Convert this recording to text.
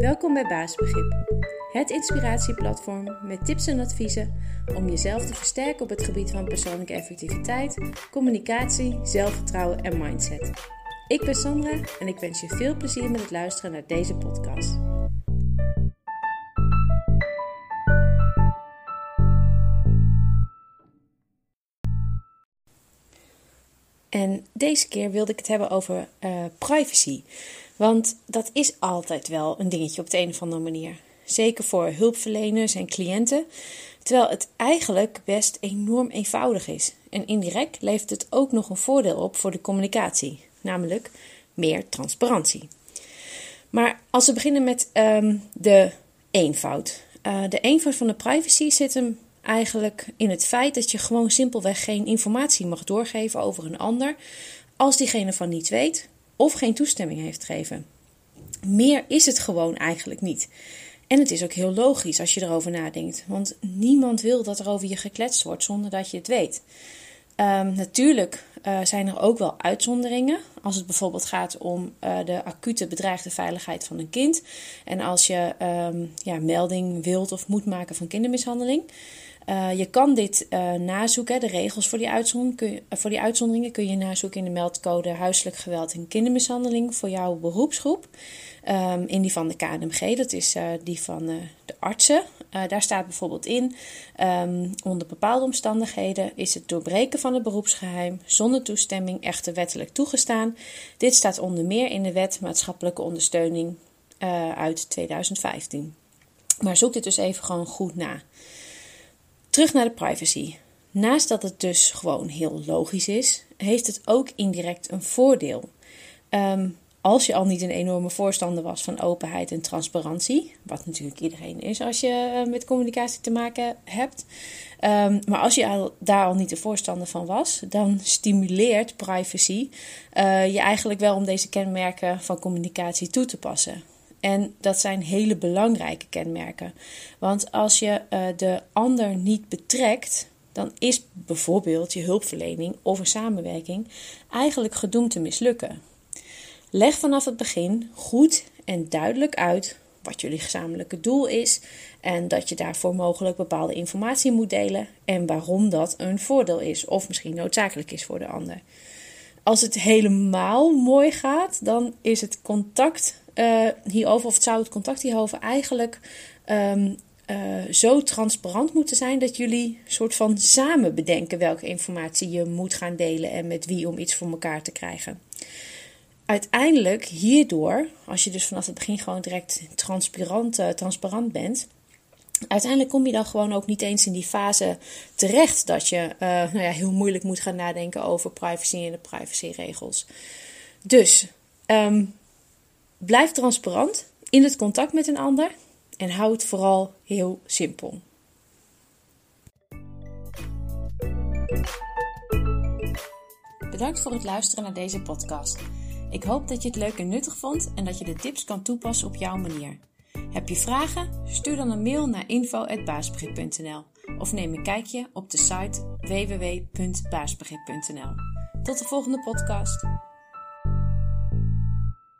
Welkom bij Baasbegrip, het inspiratieplatform met tips en adviezen om jezelf te versterken op het gebied van persoonlijke effectiviteit, communicatie, zelfvertrouwen en mindset. Ik ben Sandra en ik wens je veel plezier met het luisteren naar deze podcast. En deze keer wilde ik het hebben over uh, privacy. Want dat is altijd wel een dingetje op de een of andere manier. Zeker voor hulpverleners en cliënten. Terwijl het eigenlijk best enorm eenvoudig is. En indirect levert het ook nog een voordeel op voor de communicatie, namelijk meer transparantie. Maar als we beginnen met um, de eenvoud. Uh, de eenvoud van de privacy zit hem eigenlijk in het feit dat je gewoon simpelweg geen informatie mag doorgeven over een ander als diegene van niets weet of geen toestemming heeft gegeven. Meer is het gewoon eigenlijk niet. En het is ook heel logisch als je erover nadenkt, want niemand wil dat er over je gekletst wordt zonder dat je het weet. Um, natuurlijk uh, zijn er ook wel uitzonderingen. Als het bijvoorbeeld gaat om uh, de acute bedreigde veiligheid van een kind. En als je um, ja, melding wilt of moet maken van kindermishandeling. Uh, je kan dit uh, nazoeken, de regels voor die, uitzondering, kun je, voor die uitzonderingen kun je nazoeken in de meldcode huiselijk geweld en kindermishandeling voor jouw beroepsgroep. Um, in die van de KNMG, dat is die van de artsen. daar staat bijvoorbeeld in, um, onder bepaalde omstandigheden is het doorbreken van het beroepsgeheim zonder toestemming echter wettelijk toegestaan. Dit staat onder meer in de wet maatschappelijke ondersteuning uit 2015. Maar zoek dit dus even gewoon goed na. Terug naar de privacy. Naast dat het dus gewoon heel logisch is, heeft het ook indirect een voordeel. Um, als je al niet een enorme voorstander was van openheid en transparantie, wat natuurlijk iedereen is als je eh, met communicatie te maken hebt, um, maar als je al, daar al niet de voorstander van was, dan stimuleert privacy uh, je eigenlijk wel om deze kenmerken van communicatie toe te passen. En dat zijn hele belangrijke kenmerken. Want als je uh, de ander niet betrekt, dan is bijvoorbeeld je hulpverlening of een samenwerking eigenlijk gedoemd te mislukken. Leg vanaf het begin goed en duidelijk uit wat jullie gezamenlijke doel is en dat je daarvoor mogelijk bepaalde informatie moet delen en waarom dat een voordeel is of misschien noodzakelijk is voor de ander. Als het helemaal mooi gaat, dan is het contact uh, hierover, of het zou het contact hierover eigenlijk um, uh, zo transparant moeten zijn dat jullie soort van samen bedenken welke informatie je moet gaan delen en met wie om iets voor elkaar te krijgen. Uiteindelijk hierdoor, als je dus vanaf het begin gewoon direct transparant, uh, transparant bent, uiteindelijk kom je dan gewoon ook niet eens in die fase terecht dat je nou ja, heel moeilijk moet gaan nadenken over privacy en de privacyregels. Dus um, Blijf transparant in het contact met een ander en hou het vooral heel simpel. Bedankt voor het luisteren naar deze podcast. Ik hoop dat je het leuk en nuttig vond en dat je de tips kan toepassen op jouw manier. Heb je vragen? Stuur dan een mail naar info.baasbegrip.nl of neem een kijkje op de site www.baasbegrip.nl. Tot de volgende podcast.